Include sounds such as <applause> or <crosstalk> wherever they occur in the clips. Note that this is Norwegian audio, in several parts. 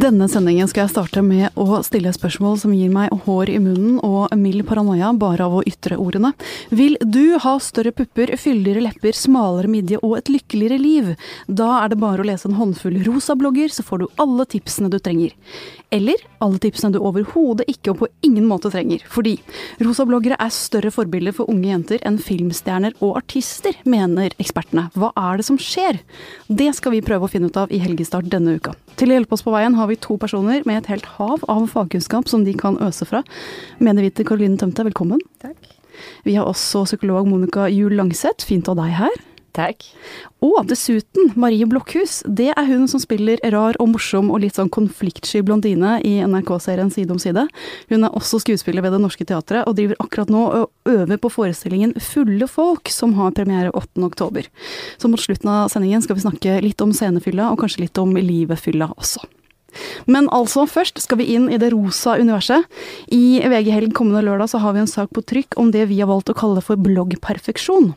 Denne sendingen skal jeg starte med å stille spørsmål som gir meg hår i munnen og mild paranoia bare av å ytre ordene. Vil du ha større pupper, fyldigere lepper, smalere midje og et lykkeligere liv? Da er det bare å lese en håndfull rosa-blogger, så får du alle tipsene du trenger. Eller alle tipsene du overhodet ikke og på ingen måte trenger. Fordi rosa-bloggere er større forbilder for unge jenter enn filmstjerner og artister, mener ekspertene. Hva er det som skjer? Det skal vi prøve å finne ut av i Helgestart denne uka. Til å hjelpe oss på veien har vi to personer med et helt hav av fagkunnskap som de kan øse fra. Medieviter Karoline Tømte, velkommen. Takk. Vi har også psykolog Monica Juel Langseth. Fint å ha deg her. Takk. Og dessuten Marie Blokhus. Det er hun som spiller rar og morsom og litt sånn konfliktsky blondine i NRK-serien Side om side. Hun er også skuespiller ved Det Norske Teatret, og driver akkurat nå og øver på forestillingen Fulle folk, som har premiere 8. oktober. Så mot slutten av sendingen skal vi snakke litt om scenefylla, og kanskje litt om livet-fylla også. Men altså, først skal vi inn i det rosa universet. I VG-helg kommende lørdag så har vi en sak på trykk om det vi har valgt å kalle for bloggperfeksjon.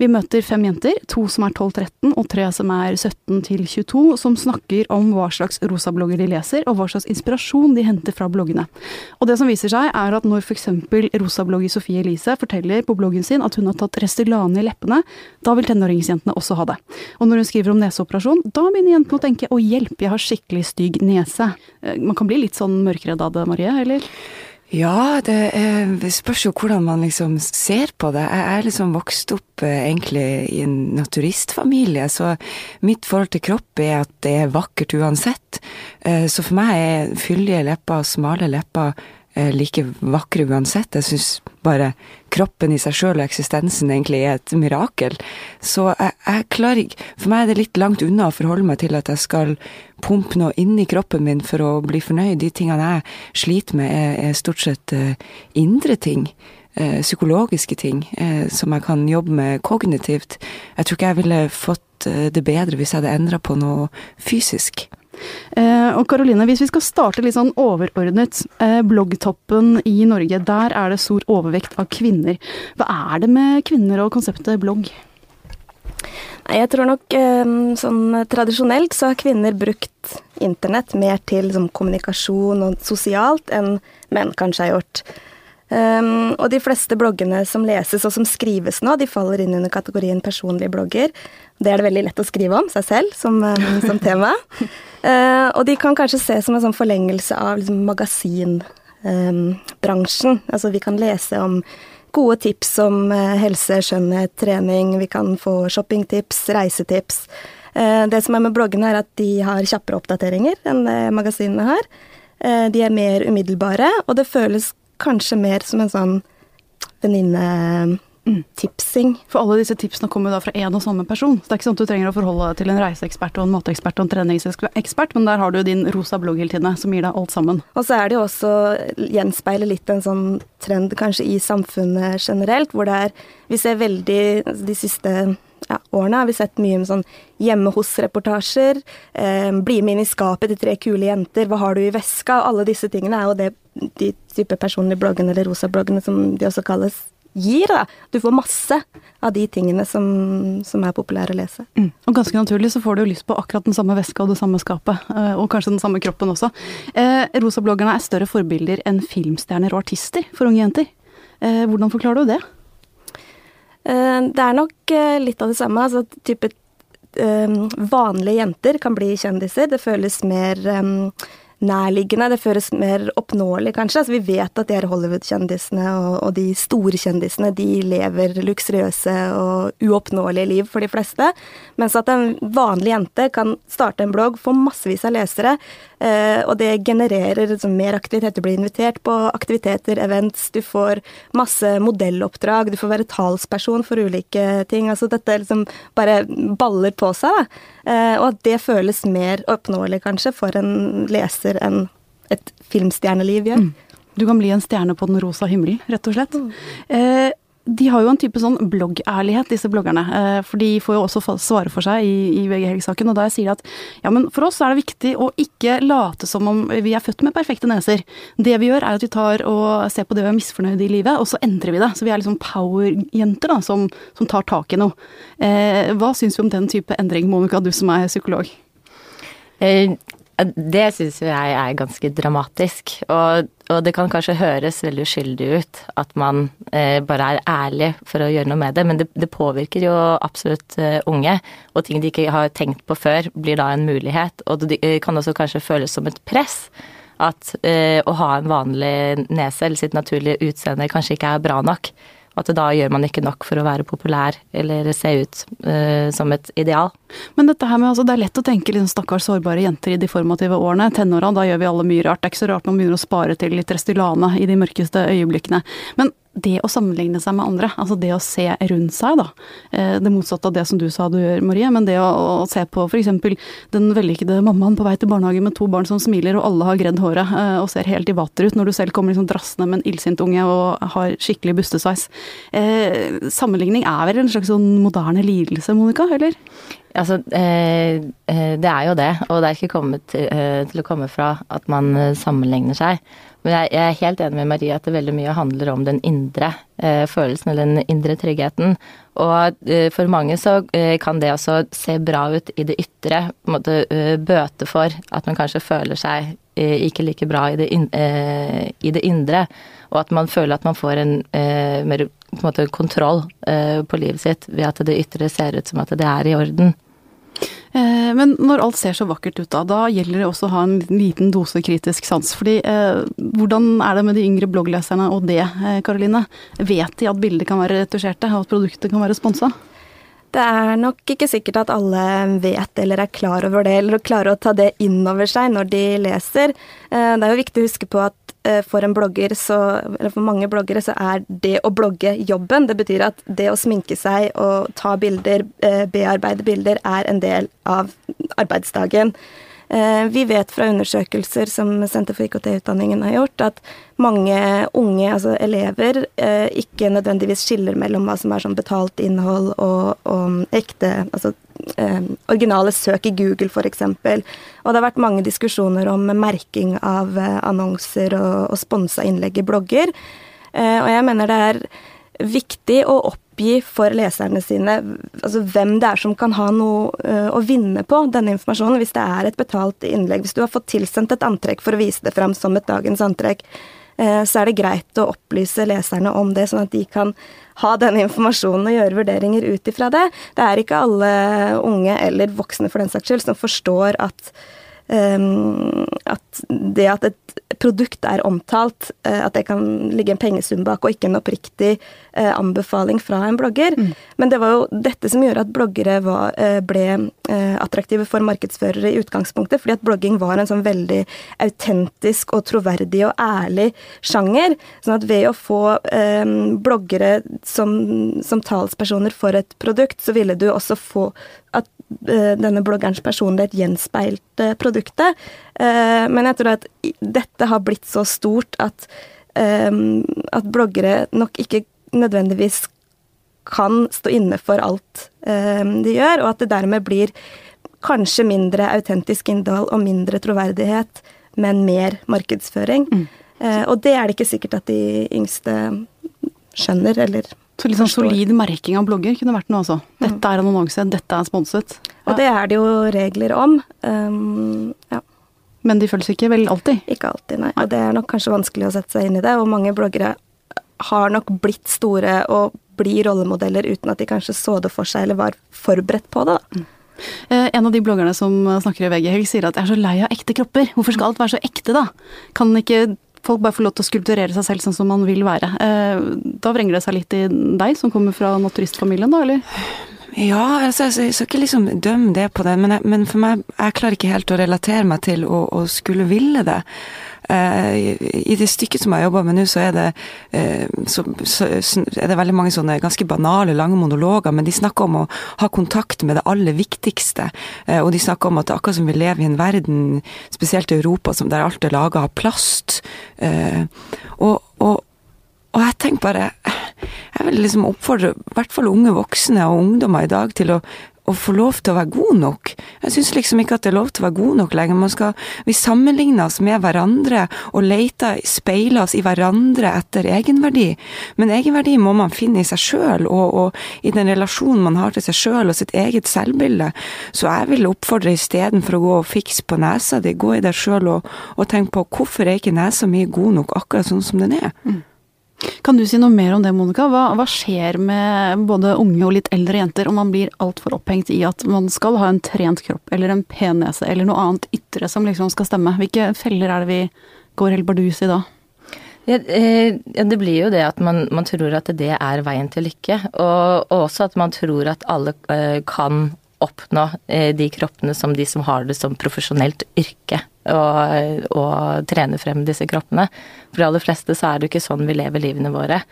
Vi møter fem jenter, to som er 12-13 og tre som er 17-22, som snakker om hva slags rosa-blogger de leser, og hva slags inspirasjon de henter fra bloggene. Og det som viser seg, er at når f.eks. rosa-blogger Sofie Elise forteller på bloggen sin at hun har tatt Restylane i leppene, da vil tenåringsjentene også ha det. Og når hun skriver om neseoperasjon, da begynner jentene å tenke å hjelp, jeg har skikkelig stygg nese nese. Eh, man kan bli litt sånn mørkredd av det, Marie, eller? Ja, det, det, spørs jo hvordan man liksom ser på det. Jeg er liksom vokst opp eh, egentlig i en naturistfamilie, så mitt forhold til kropp er at det er vakkert uansett. Eh, så for meg er fyldige lepper og smale lepper like vakre uansett. Jeg syns bare kroppen i seg sjøl og eksistensen egentlig er et mirakel. Så jeg, jeg, klarer ikke For meg er det litt langt unna å forholde meg til at jeg skal pumpe noe inni kroppen min for å bli fornøyd. De tingene jeg sliter med, er, er stort sett uh, indre ting. Uh, psykologiske ting som jeg kan jobbe med kognitivt. Jeg tror ikke jeg ville fått det bedre hvis jeg hadde endra på noe fysisk. Eh, og Karoline, hvis vi skal starte litt sånn overordnet. Eh, bloggtoppen i Norge, der er det stor overvekt av kvinner. Hva er det med kvinner og konseptet blogg? Nei, jeg tror nok eh, sånn tradisjonelt så har kvinner brukt internett mer til sånn, kommunikasjon og sosialt enn menn kanskje har gjort. Um, og de fleste bloggene som leses og som skrives nå, de faller inn under kategorien personlige blogger. Det er det veldig lett å skrive om seg selv som, um, <laughs> som tema. Uh, og de kan kanskje ses som en sånn forlengelse av liksom, magasinbransjen. Um, altså vi kan lese om gode tips om uh, helse, skjønnhet, trening. Vi kan få shoppingtips, reisetips. Uh, det som er med bloggene, er at de har kjappere oppdateringer enn det magasinene har. De er mer umiddelbare, og det føles kanskje mer som en sånn venninne Mm. Tipsing. For alle disse tipsene kommer da fra én og samme person. Så det er ikke sånn at du trenger å forholde deg til en reiseekspert og en matekspert og en treningsekspert, men der har du din rosa blogg hele tiden som gir deg alt sammen. Og så er det jo også gjenspeiler litt en sånn trend kanskje i samfunnet generelt, hvor det er Vi ser veldig altså de siste ja, årene har vi sett mye med sånn hjemme hos-reportasjer. Eh, bli med inn i skapet til tre kule jenter, hva har du i veska? Alle disse tingene er jo det de type personlige bloggene, eller rosa bloggene som de også kalles, gir. Da. Du får masse av de tingene som, som er populære å lese. Mm. Og ganske naturlig så får du jo lyst på akkurat den samme veska og det samme skapet. Eh, og kanskje den samme kroppen også. Eh, Rosa-bloggerne er større forbilder enn filmstjerner og artister for unge jenter. Eh, hvordan forklarer du det? Eh, det er nok eh, litt av det samme. altså type Vanlige jenter kan bli kjendiser. Det føles mer nærliggende. Det føles mer oppnåelig, kanskje. Altså, vi vet at de her Hollywood-kjendisene og, og, de store kjendisene de lever luksuriøse og uoppnåelige liv for de fleste. Mens at en vanlig jente kan starte en blogg, få massevis av lesere, eh, og det genererer liksom, mer aktivitet. Du blir invitert på aktiviteter, events, du får masse modelloppdrag, du får være talsperson for ulike ting. Altså dette liksom bare baller på seg, da. Eh, og at det føles mer oppnåelig, kanskje, for en leser enn et filmstjerneliv gjør. Mm. Du kan bli en stjerne på den rosa himmelen, rett og slett. Mm. Eh, de har jo en type sånn bloggærlighet, disse bloggerne. Eh, for de får jo også svare for seg i, VG Helg-saken. Og da sier de at ja, men for oss er det viktig å ikke late som om vi er født med perfekte neser. Det vi gjør er at vi tar og ser på det vi er misfornøyd i livet, og så endrer vi det. Så vi er liksom power-jenter da, som, som, tar tak i noe. Eh, hva syns vi om den type endring, Monica, du som er psykolog? Eh, Det syns jeg er ganske dramatisk. Og, og, det kan kanskje høres veldig uskyldig ut at man eh, bare er ærlig for å gjøre noe med det, men det, det påvirker jo absolutt eh, unge. Og ting de ikke har tenkt på før, blir da en mulighet. Og det kan også kanskje føles som et press. At eh, å ha en vanlig nese eller sitt naturlige utseende kanskje ikke er bra nok. At da gjør man ikke nok for å være populær eller se ut uh, som et ideal. Men dette her med, altså, det er lett å tenke liksom, stakkars sårbare jenter i de formative årene. Tenåra, da gjør vi alle mye rart. Det er ikke så rart man begynner å spare til litt Restylane i de mørkeste øyeblikkene. Men det å sammenligne seg med andre, altså det å se rundt seg, da. Eh, det motsatte av det som du sa du gjør, Marie, men det å, å se på f.eks. den vellykkede mammaen på vei til barnehagen med to barn som smiler, og alle har gredd håret eh, og ser helt i vater ut, når du selv kommer liksom drassende med en illsint unge og har skikkelig bustesveis. Eh, sammenligning er vel en slags sånn moderne lidelse, Monica, eller? Altså, eh, eh, det er jo det, og det er ikke kommet til, eh, til å komme fra at man sammenligner seg. Men jeg, er helt enig med Marie at det veldig mye handler om den indre følelsen, eller den indre tryggheten. Og for mange så kan det også se bra ut i det ytre, på en måte bøte for at man kanskje føler seg ikke like bra i det, indre. Og at man føler at man får en mer på en måte kontroll på livet sitt ved at det ytre ser ut som at det er i orden. Eh, men når alt ser så vakkert ut da, da gjelder det også å ha en liten dose kritisk sans. Fordi eh, hvordan er det med de yngre bloggleserne og det, Karoline? Eh, Vet de at bilder kan være retusjerte, og at produktet kan være sponsa? Det er nok ikke sikkert at alle vet eller er klar over det, eller klarer å ta det inn over seg når de leser. Det er jo viktig å huske på at Eh, for en blogger, så, eller for mange bloggere, så er det å blogge jobben. Det betyr at det å sminke seg og ta bilder, eh, bearbeide bilder, er en del av arbeidsdagen. Eh, vi vet fra undersøkelser som Senter for IKT-utdanningen har gjort, at mange unge, altså elever, ikke nødvendigvis skiller mellom hva som er sånn betalt innhold og, og ekte, altså eh, originale søk i Google f.eks. Og det har vært mange diskusjoner om merking av eh, annonser og, og sponsa innlegg i blogger. Eh, og jeg mener det er viktig å oppgi for leserne sine altså hvem det er som kan ha noe uh, å vinne på denne informasjonen, hvis det er et betalt innlegg. Hvis du har fått tilsendt et antrekk for å vise det fram som et dagens antrekk, uh, så er det greit å opplyse leserne om det, sånn at de kan ha denne informasjonen og gjøre vurderinger ut ifra det. Det er ikke alle unge, eller voksne for den saks skyld, som forstår at at det at et produkt er omtalt, uh, at det kan ligge en pengesum bak, og ikke en oppriktig uh, anbefaling fra en blogger. Mm. Men det var jo dette som gjorde at bloggere var, uh, ble attraktive for markedsførere i utgangspunktet, fordi at blogging var en sånn veldig autentisk og troverdig og ærlig sjanger. sånn at ved å få bloggere som, som talspersoner for et produkt, så ville du også få at denne bloggerens personlighet gjenspeilte produktet. Uh, men jeg tror at dette har blitt så stort at, at bloggere nok ikke nødvendigvis kan stå inne for alt de gjør, og at det dermed blir kanskje mindre autentisk innhold og mindre troverdighet, men mer markedsføring. Mm. Og det er det ikke sikkert at de yngste skjønner, eller så litt sånn solid merking av blogger kunne vært noe. Mm. Dette er en annonse, dette er sponset. Og det er det jo regler om. Um, ja. Men de følges ikke vel alltid? Ikke alltid, nei. Og det er nok kanskje vanskelig å sette seg inn i det. Og mange bloggere har nok blitt store og blir rollemodeller uten at de kanskje så det for seg eller var forberedt på det. da. Mm. Eh, en av de bloggerne som snakker i VG Helg, sier at jeg er så lei av ekte kropper. Hvorfor skal alt være så ekte, da? Kan ikke folk bare får lov til å skulpturere seg selv sånn som man vil være. Eh, da vrenger det seg litt i deg, som kommer fra naturistfamilien, da, eller? Ja, altså, jeg skal ikke liksom dømme det på det, men, jeg, men, for meg, jeg klarer ikke helt å relatere meg til å, å skulle ville det. Uh, I det stykket som jeg jobber med nå, så er det, uh, så, så, er det veldig mange sånne ganske banale, lange monologer, men de snakker om å ha kontakt med det aller viktigste. Uh, og de snakker om at det er akkurat som vi lever i en verden, spesielt i Europa, som der alt er laga av plast. og, og og jeg tenker bare Jeg vil liksom oppfordre i hvert fall unge voksne og ungdommer i dag til å, å få lov til å være god nok. Jeg syns liksom ikke at det er lov til å være god nok lenger. Man skal, vi sammenligner oss med hverandre og leter, speiler oss i hverandre etter egenverdi. Men egenverdi må man finne i seg sjøl, og, og, i den relasjonen man har til seg sjøl og sitt eget selvbilde. Så jeg vil oppfordre istedenfor å gå og fikse på nesa di, gå i deg sjøl og, og tenk på hvorfor er ikke nesa mi god nok akkurat sånn som den er. Mm. Kan du si noe mer om det, Monica? Hva, hva, skjer med både unge og litt eldre jenter om man blir altfor opphengt i at man skal ha en trent kropp eller en pen nese eller noe annet ytre som liksom skal stemme? Hvilke feller er det vi går helt bardus i da? Ja, eh, det blir jo det at man, man, tror at det er veien til lykke. Og, og også at man tror at alle eh, kan oppnå eh, de kroppene som de som har det som profesjonelt yrke og, og trene frem disse kroppene. For de aller fleste så er det jo ikke sånn vi lever livene våre.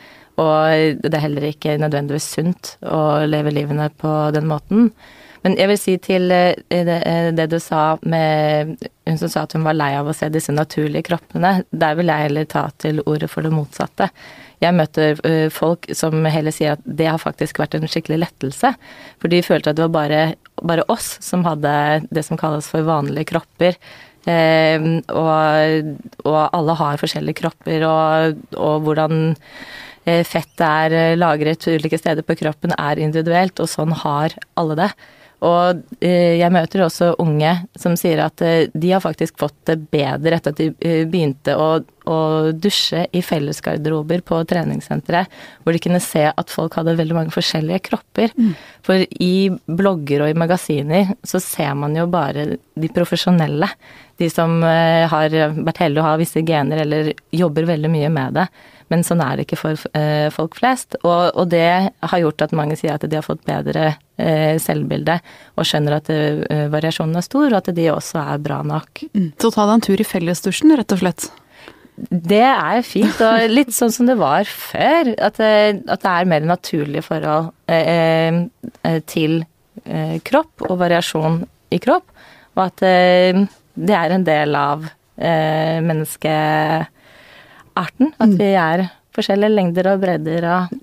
Og det er heller ikke nødvendigvis sunt å leve livene på den måten. Men jeg vil si til eh, det, eh, du sa med Hun som sa at hun var lei av å se disse naturlige kroppene. Der vil jeg heller ta til ordet for det motsatte. Jeg møter eh, folk som heller sier at det har faktisk vært en skikkelig lettelse. For de følte at det var bare, bare oss som hadde det som kalles for vanlige kropper. Eh, og, og, alle har forskjellige kropper, og, og hvordan fettet fett er eh, lagret ulike steder på kroppen er individuelt, og sånn har alle det. Og eh, jeg møter også unge som sier at eh, de har faktisk fått det bedre etter at de eh, begynte å, å dusje i fellesgarderober på treningssenteret, hvor de kunne se at folk hadde veldig mange forskjellige kropper. Mm. For i blogger og i magasiner så ser man jo bare de profesjonelle. De som har vært heldige å ha visse gener eller jobber veldig mye med det. Men sånn er det ikke for eh, folk flest. Og, og, det har gjort at mange sier at de har fått bedre eh, selvbilde, og skjønner at eh, variasjonen er stor, og at de også er bra nok. Mm. Så ta deg en tur i fellesdusjen, rett og slett? Det er fint, og <laughs> litt sånn som det var før. At, eh, at det er mer naturlige forhold eh, eh, til kropp og variasjon i kropp, og at det er en del av mennesket arten. At mm. vi er forskjellige lengder og bredder og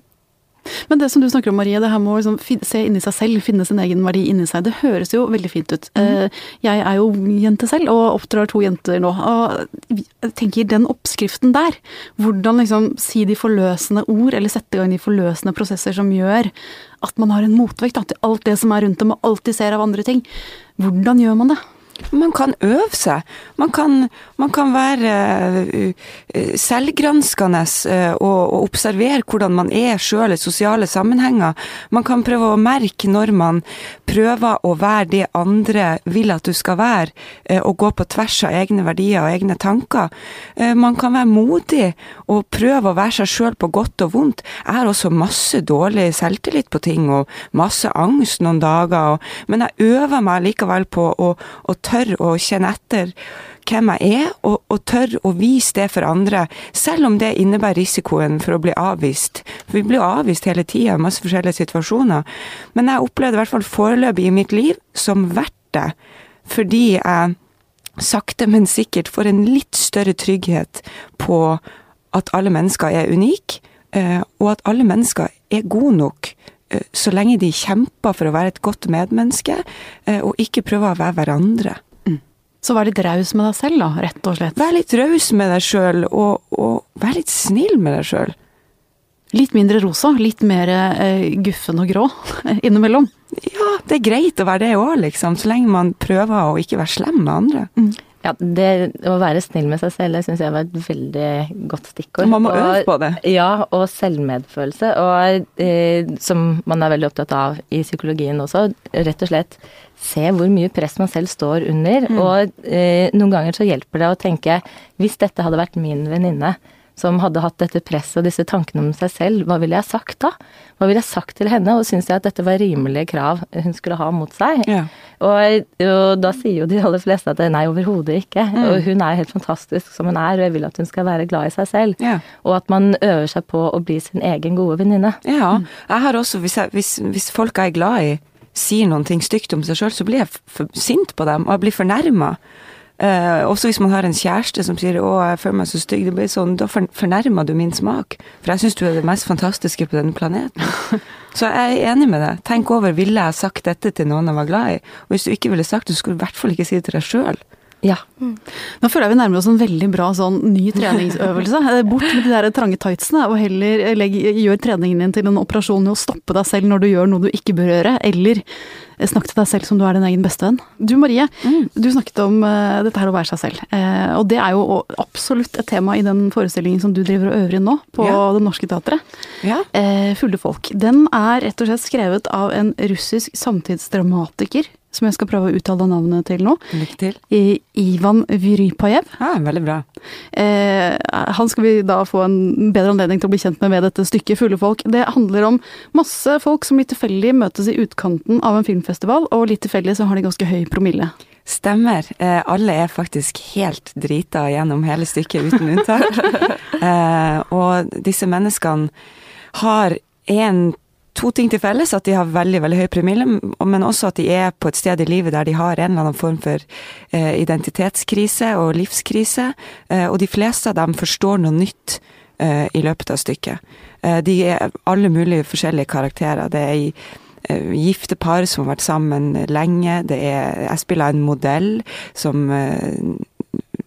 men det som du snakker om, Marie, det her med å liksom se inni seg selv, finne sin egen verdi inni seg, det høres jo veldig fint ut. Mm. Jeg er jo jente selv, og oppdrar to jenter nå. Og jeg tenker den oppskriften der, hvordan liksom si de forløsende ord, eller sette i gang de forløsende prosesser som gjør at man har en motvekt da, til alt det som er rundt dem, og alltid ser av andre ting. Hvordan gjør man det? Man kan øve seg. Man kan, man kan være uh, selvgranskende uh, og, og, observere hvordan man er sjøl i sosiale sammenhenger. Man kan prøve å merke når man prøver å være det andre vil at du skal være, og gå på tvers av egne verdier og egne tanker. Man kan være modig og prøve å være seg sjøl på godt og vondt. Jeg har også masse dårlig selvtillit på ting, og masse angst noen dager, og, men jeg øver meg likevel på å, å tør å kjenne etter hvem jeg er, og, og tør å vise det for andre, selv om det innebærer risikoen for å bli avvist. For vi blir avvist hele tida i masse forskjellige situasjoner. Men jeg opplevde i hvert fall foreløpig i mitt liv som verdt det, fordi jeg sakte, men sikkert får en litt større trygghet på at alle mennesker er unike, eh, og at alle mennesker er gode nok så lenge de kjemper for å være et godt medmenneske, eh, og ikke prøver å være hverandre. Så vær litt raus med deg selv, da, rett og slett. Vær litt raus med deg sjøl, og, og, vær litt snill med deg sjøl. Litt mindre rosa, litt mer eh, guffen og grå <laughs> innimellom. Ja, det er greit å være det òg, liksom. Så lenge man prøver å ikke være slem med andre. Mm. Ja, det å være snill med seg selv, det syns jeg var et veldig godt stikkord. Man må øve på det. Ja, og selvmedfølelse. Og eh, som man er veldig opptatt av i psykologien også, rett og slett se hvor mye press man selv står under. Mm. Og eh, noen ganger så hjelper det å tenke hvis dette hadde vært min venninne, som hadde hatt dette presset og disse tankene om seg selv, hva ville jeg sagt da? Hva ville jeg sagt til henne? Og syns jeg at dette var rimelige krav hun skulle ha mot seg? Ja. Og, og, da sier jo de aller fleste at nei, overhodet ikke. Mm. Og hun er helt fantastisk som hun er, og jeg vil at hun skal være glad i seg selv. Ja. Og at man øver seg på å bli sin egen gode venninne. Ja. Jeg har også, hvis, jeg, hvis, hvis folk jeg er glad i, sier noen ting stygt om seg sjøl, så blir jeg sint på dem, og jeg blir fornærma. Eh, også hvis man har en kjæreste som sier 'å, jeg føler meg så stygg', det blir sånn, da fornærmer du min smak. For jeg syns du er det mest fantastiske på denne planeten. <laughs> Så jeg er enig med deg. Tenk over, ville jeg sagt dette til noen jeg var glad i? Og hvis du ikke ville sagt det, så skulle du i hvert fall ikke si det til deg sjøl. Ja. Nå føler jeg vi nærmer oss en veldig bra sånn ny <laughs> treningsøvelse. Eh, Bort med de der trange tightsene, og heller eh, legg, gjør treningen din til en operasjon i å stoppe deg selv når du gjør noe du ikke bør gjøre, eller eh, snakk til deg selv som du er din egen bestevenn. Du Marie, mm. du snakket om uh, dette her å være seg selv. Uh, og det er jo absolutt et tema i den forestillingen som du driver og øver i nå, på ja. Det Norske Teatret. Ja. Uh, Fulle folk. Den er rett og slett skrevet av en russisk samtidsdramatiker som jeg skal prøve å uttale navnet til nå. Lykke til. Ivan Vyrypajev. Ah, veldig bra. Eh, han skal vi da få en bedre anledning til å bli kjent med ved dette stykket Fulle folk. Det handler om masse folk som litt tilfeldig møtes i utkanten av en filmfestival, og litt tilfeldig så har de ganske høy promille. Stemmer. Eh, alle er faktisk helt drita gjennom hele stykket, uten unntak. <laughs> eh, og disse menneskene har en to ting til felles. At de har veldig veldig høy promille, men også at de er på et sted i livet der de har en eller annen form for eh, identitetskrise og livskrise. Eh, og de fleste av dem forstår noe nytt eh, i løpet av stykket. Eh, de er alle mulige forskjellige karakterer. Det er i gifte par som har vært sammen lenge. Det er, jeg spiller en modell som eh,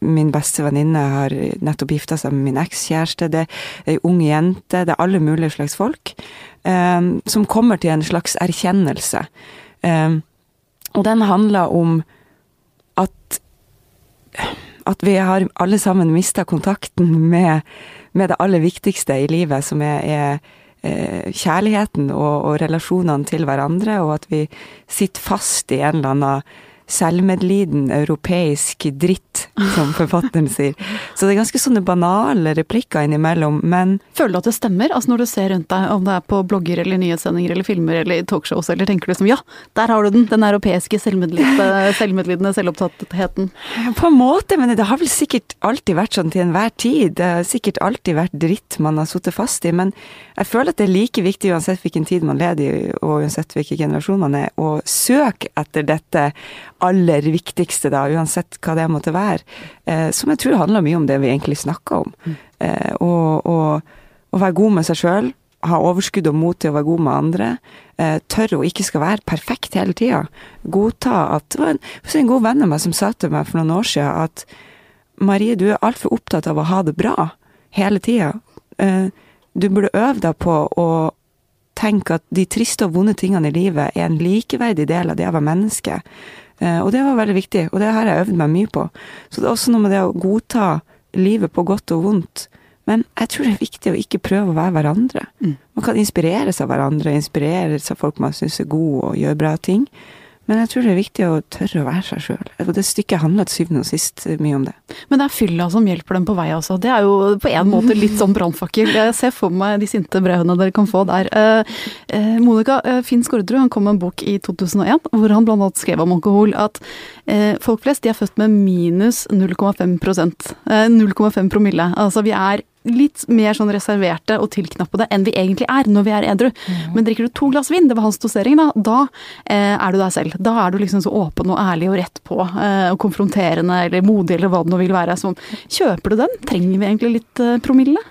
min beste venninne har nettopp gifta seg med min ekskjæreste. Det er ei ung jente. Det er alle mulige slags folk. Um, som kommer til en slags erkjennelse. Um, og den handler om at at vi har alle sammen mista kontakten med, med, det aller viktigste i livet, som er, er eh, kjærligheten og, og, relasjonene til hverandre, og at vi sitter fast i en eller annen selvmedliden europeisk dritt, som forfatteren sier. Så det er ganske sånne banale replikker innimellom, men Føler du at det stemmer, altså når du ser rundt deg, om det er på blogger eller nyhetssendinger eller filmer eller talkshows, eller tenker du som ja, der har du den, den europeiske selvmedlidende, <laughs> selvmedlidende selvopptattheten? På en måte, men det har vel sikkert alltid vært sånn til enhver tid. Det har sikkert alltid vært dritt man har sittet fast i, men jeg føler at det er like viktig uansett hvilken tid man leder i, og uansett hvilken generasjon man er, å søke etter dette aller viktigste, da, uansett hva det måtte være. Eh, som jeg tror handler mye om det vi egentlig snakker om. Mm. Eh, og, og, å være god med seg sjøl, ha overskudd og mot til å være god med andre. Eh, tørre å ikke skal være perfekt hele tida. Godta at Det var en, en god venn av meg som sa til meg for noen år siden at Marie, du er altfor opptatt av å ha det bra hele tida. Eh, du burde øve deg på å tenke at de triste og vonde tingene i livet er en likeverdig del av det å være menneske. Eh, og det var veldig viktig, og det har jeg øvd meg mye på. Så det er også noe med det å godta livet på godt og vondt. Men jeg tror det er viktig å ikke prøve å være hverandre. Mm. Man kan inspireres av hverandre, inspireres av folk man syns er gode og gjør bra ting. Men jeg tror det er viktig å tørre å være seg sjøl. Og det stykket handler til syvende og sist mye om det. Men det er fylla som hjelper dem på vei, altså. Det er jo på en måte litt sånn brannfakkel. Jeg ser for meg de sinte brevene dere kan få der. Eh, eh, Monica eh, Finn Skårderud han kom med en bok i 2001 hvor han bl.a. skrev om alkohol at eh, folk flest de er født med minus 0,5% 0,5 promille. Altså vi er litt mer sånn reserverte og tilknappede enn vi egentlig er når vi er edru. Mm. Men drikker du to glass vin, det var hans dosering, da, da eh, er du deg selv. Da er du liksom så åpen og ærlig og rett på, eh, og konfronterende eller modig eller hva det nå vil være. Så kjøper du den? Trenger vi egentlig litt eh, promille?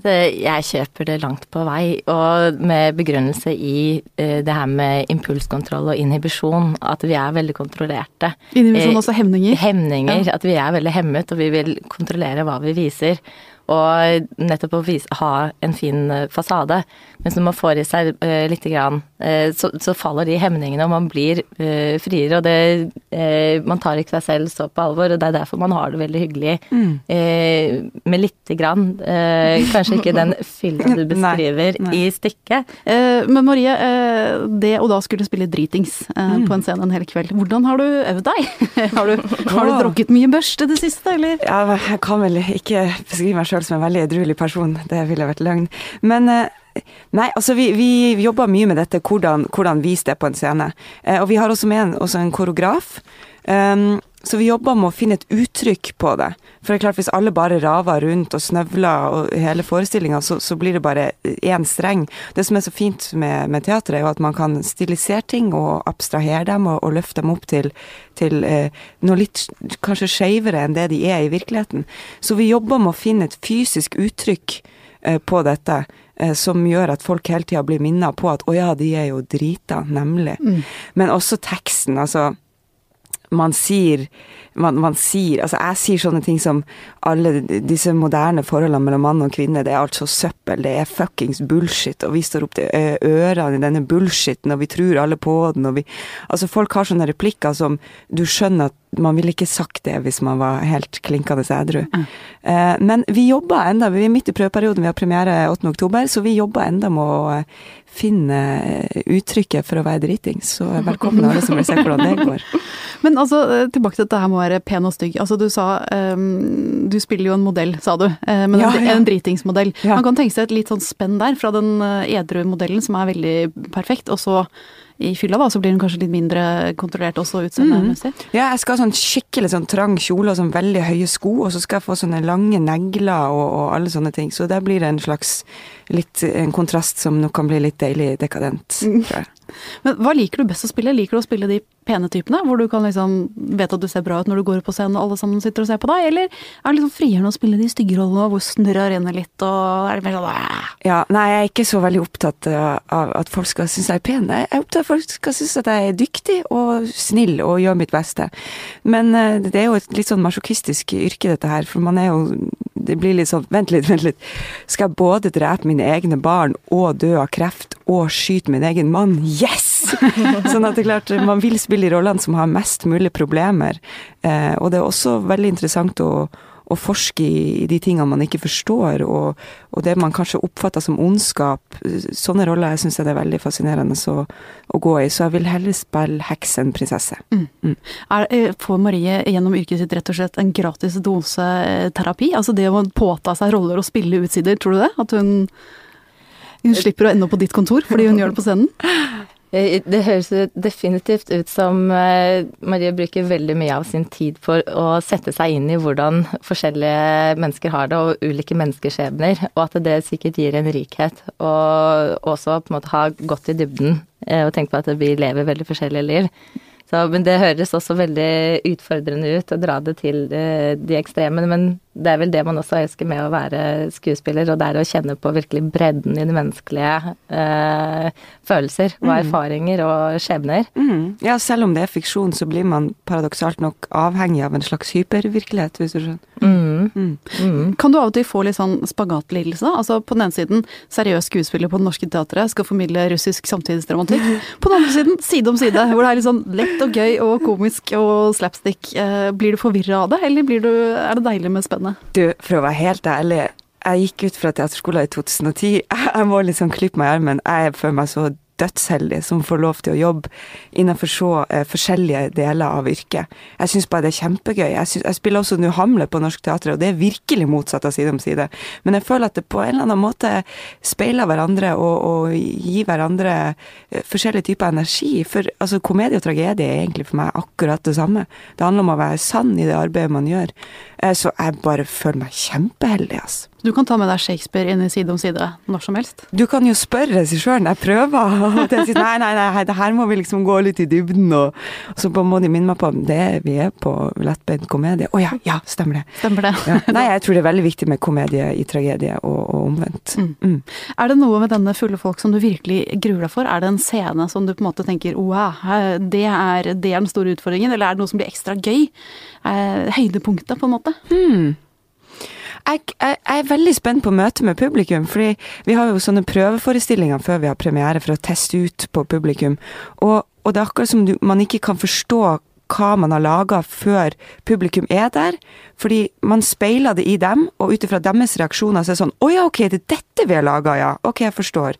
Jeg kjøper det langt på vei, og med begrunnelse i uh, det her med impulskontroll og inhibisjon, at vi er veldig kontrollerte. Inhibisjon, altså hemninger? Hemninger, ja. at vi er veldig hemmet, og vi vil kontrollere hva vi viser og nettopp å vise, ha en fin eh, fasade. Mens når man får i seg uh, lite grann, uh, så, så, faller de hemningene, og man blir uh, friere. Og det Man tar ikke seg selv så på alvor, og det er derfor man har det veldig hyggelig mm. med lite grann. kanskje ikke den <laughs> fylla du beskriver nei, nei. i stykket. men Marie, det å da skulle spille dritings mm. på en scene en hel kveld, hvordan har du øvd deg? <laughs> har du, har du drukket mye børst i det siste, eller? Ja, jeg kan vel ikke beskrive meg sjøl som en veldig edruelig person, det ville vært løgn. Men Nei, altså vi, vi jobber mye med dette, hvordan, hvordan vise det på en scene. Eh, og vi har også med også en koreograf. Um, så vi jobber med å finne et uttrykk på det. For det er klart, hvis alle bare raver rundt og snøvler og hele forestillinga, så, så, blir det bare én streng. Det som er så fint med, med teater, er jo at man kan stilisere ting og abstrahere dem og, og løfte dem opp til, til eh, noe litt kanskje skeivere enn det de er i virkeligheten. Så vi jobber med å finne et fysisk uttrykk eh, på dette eh, som gjør at folk hele tida blir minna på at å ja, de er jo drita, nemlig. Mm. Men også teksten, altså man sier man, man, sier Altså, jeg sier sånne ting som alle disse moderne forholdene mellom mann og kvinne, det er altså søppel, det er fuckings bullshit, og vi står opp til ørene i denne bullshiten, og vi tror alle på den, og vi Altså, folk har sånne replikker som du skjønner at man ville ikke sagt det hvis man var helt klinkende edru. Mm. Eh, men vi jobber enda, vi er midt i prøveperioden, vi har premiere 8. oktober, så vi jobber enda med å finne uttrykket for å være driting. Så velkommen alle som vil se hvordan det går. <laughs> Men altså, eh, tilbake til dette her med å være pen og stygg. Altså, du sa um, Du spiller jo en modell, sa du. Uh, men ja, en, ja. en dritingsmodell. Ja. Man kan tenke seg et litt sånn spenn der, fra den uh, edru modellen som er veldig perfekt, og så i fylla, da, så blir hun kanskje litt mindre kontrollert også utseendemessig. Mm. Ja, jeg skal ha sånn skikkelig sånn trang kjole og sånn veldig høye sko, og så skal jeg få sånne lange negler og, og alle sånne ting. Så der blir det en slags litt en kontrast som nok kan bli litt deilig dekadent, mm. Men hva liker du best å spille? Liker du å spille de pene typene, hvor du kan liksom vet at du ser bra ut når du går på scenen og alle sammen sitter og ser på deg, eller er det liksom friere å spille de stygge rollene hvor snørra renner litt og er det mer sånn Ja, nei, jeg er ikke så veldig opptatt av at folk skal synes jeg er pen. Jeg er opptatt av at folk skal synes at jeg er dyktig og snill og gjør mitt beste. Men eh, det er jo et litt sånn masochistisk yrke, dette her, for man er jo Det blir litt sånn Vent litt, vent litt. Skal jeg både drepe mine egne barn og dø av kreft og skyte min egen mann? Yes! <laughs> sånn at det er klart, man vil spille i rollene som har mest mulig problemer. Eh, og det er også veldig interessant å, å forske i de tingene man ikke forstår, og, og det man kanskje oppfatter som ondskap. Sånne roller syns jeg det er veldig fascinerende å, å, gå i, så jeg vil heller spille heks enn prinsesse. Mm. Mm. Er, eh, får Marie gjennom yrket sitt rett og slett en gratis dose eh, terapi? Altså det å påta seg roller og spille utsider, tror du det? At hun hun slipper å ende opp på ditt kontor fordi hun gjør det på scenen? <laughs> Eh, det høres definitivt ut som eh, Marie bruker veldig mye av sin tid for å sette seg inn i hvordan forskjellige mennesker har det, og ulike menneskeskjebner, og at det sikkert gir en rikhet. Og også på en måte ha gått i dybden eh, og tenkt på at vi lever veldig forskjellige liv. Så, men det høres også veldig utfordrende ut å dra det til de ekstreme. men det er vel det man også elsker med å være skuespiller, og det er å kjenne på virkelig bredden i de menneskelige eh, følelser og mm. erfaringer og skjebner. Mm. Ja, selv om det er fiksjon, så blir man paradoksalt nok avhengig av en slags hypervirkelighet, hvis du skjønner. Mm. mm. mm. Kan du av og til få litt sånn spagatlidelse? Altså på den ene siden seriøs skuespiller på Det Norske Teatret skal formidle russisk samtidsdramatikk. På den andre siden side om side, hvor det er litt sånn lett og gøy og komisk og slapstick. Eh, blir du forvirra av det, eller du, er det deilig med spennet? Du, for å være helt ærlig, jeg gikk ut fra teaterskolen i 2010. Jeg må liksom klippe meg i armen. Jeg føler meg så dødsheldig som får lov til å jobbe innenfor så eh, forskjellige deler av yrket. Jeg syns bare det er kjempegøy. Jeg, synes, jeg spiller også nå Hamlet på Norsk Teater, og det er virkelig motsatt av side om side. Men jeg føler at det på en eller annen måte speiler hverandre og, og gir hverandre eh, forskjellige typer energi. For altså, komedie og tragedie er egentlig for meg akkurat det samme. Det handler om å være sann i det arbeidet man gjør. Eh, så jeg bare føler meg kjempeheldig, altså. Du kan ta med deg Shakespeare inn i Side om side når som helst. Du kan jo spørre regissøren, jeg prøver. <laughs> Og jeg sier nei, nei, nei, det her må vi liksom gå litt i dybden. Og, og så må de minne meg på det vi er på lettbeint komedie. Å oh, ja, ja, stemmer det. Stemmer det. Ja. Nei, <laughs> jeg tror det er veldig viktig med komedie i tragedie, og, og omvendt. Mm. Mm. Er det noe med denne Fulle folk som du virkelig gruer deg for? Er det en scene som du på en måte tenker wow, det er, det er den store utfordringen, eller er det noe som blir ekstra gøy? Eh, høydepunktet, på en måte? Hmm jeg, jeg, er veldig spent på møtet med publikum, fordi vi har jo sånne prøveforestillinger før vi har premiere for å teste ut på publikum. Og, og det er akkurat som du, man ikke kan forstå hva man har laga før publikum er der. Fordi man speiler det i dem, og ut ifra deres reaksjoner så er det sånn Å ja, ok, det er dette vi har laga, ja. Ok, jeg forstår.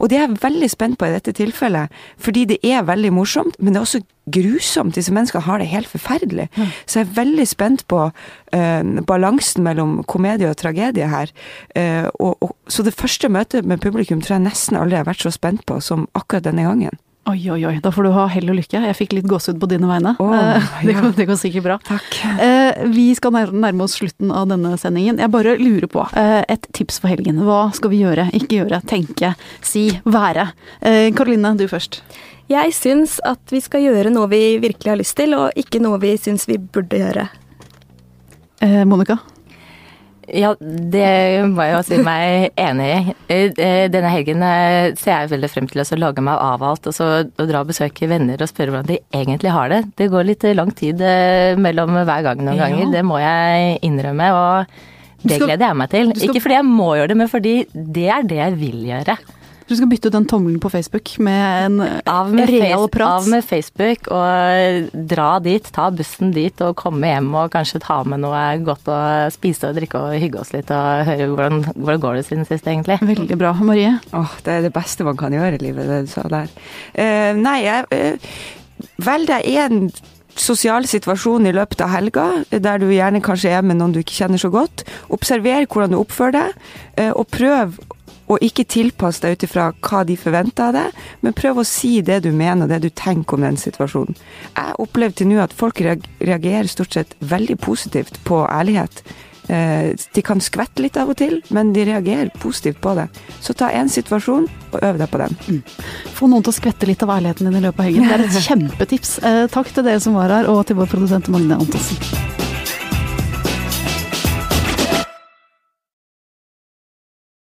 Og det er jeg veldig spent på i dette tilfellet, fordi det er veldig morsomt, men det er også grusomt. Disse menneskene har det helt forferdelig. Mm. Så jeg er veldig spent på uh, balansen mellom komedie og tragedie her. Uh, og, og, så det første møtet med publikum tror jeg nesten aldri har vært så spent på som akkurat denne gangen. Oi, oi, oi. Da får du ha hell og lykke. Jeg fikk litt gåsehud på dine vegne. Eh, det, ja. går, det går sikkert bra. Takk. Eh, vi skal nærme oss slutten av denne sendingen. Jeg bare lurer på, eh, et tips for helgen. Hva skal vi gjøre, ikke gjøre, tenke, si, være? Eh, Karoline, du først. Jeg syns at vi skal gjøre noe vi virkelig har lyst til, og ikke noe vi syns vi burde gjøre. Eh, Monica? Ja, det må jeg jo si meg enig i. Eh, Denne helgen eh, ser jeg veldig frem til å lage meg av alt og så og dra og besøke venner og spørre hvordan de egentlig har det. Det går litt lang tid eh, mellom hver gang noen Ja. ganger, det må jeg innrømme. Og det gleder jeg meg til. Ikke fordi jeg må gjøre det, men fordi det er det jeg vil gjøre. Du skal bytte ut den tommelen på Facebook med en Av med, real prat. av med Facebook og dra dit, ta bussen dit og komme hjem og kanskje ta med noe godt å spise og drikke og hygge oss litt og høre hvordan, hvordan går det siden sist egentlig. Veldig bra. Marie? Åh, det er det beste man kan gjøre i livet, det du sa der. Uh, nei, jeg uh, deg én sosial situasjon i løpet av helga, der du gjerne kanskje er med noen du ikke kjenner så godt. Observer hvordan du oppfører deg, eh, og prøv å ikke tilpasse deg ut ifra hva de forventer av deg, men prøv å si det du mener, det du tenker om den situasjonen. Jeg opplever til nå at folk reagerer stort sett veldig positivt på ærlighet. Eh, De kan skvette litt av og til, men de reagerer positivt på det. Så ta én situasjon og øv deg på den. Få noen til å skvette litt av ærligheten din i løpet av helgen. Det er et <laughs> kjempetips. Eh, takk til dere som var her, og til vår produsent Magne Antonsen.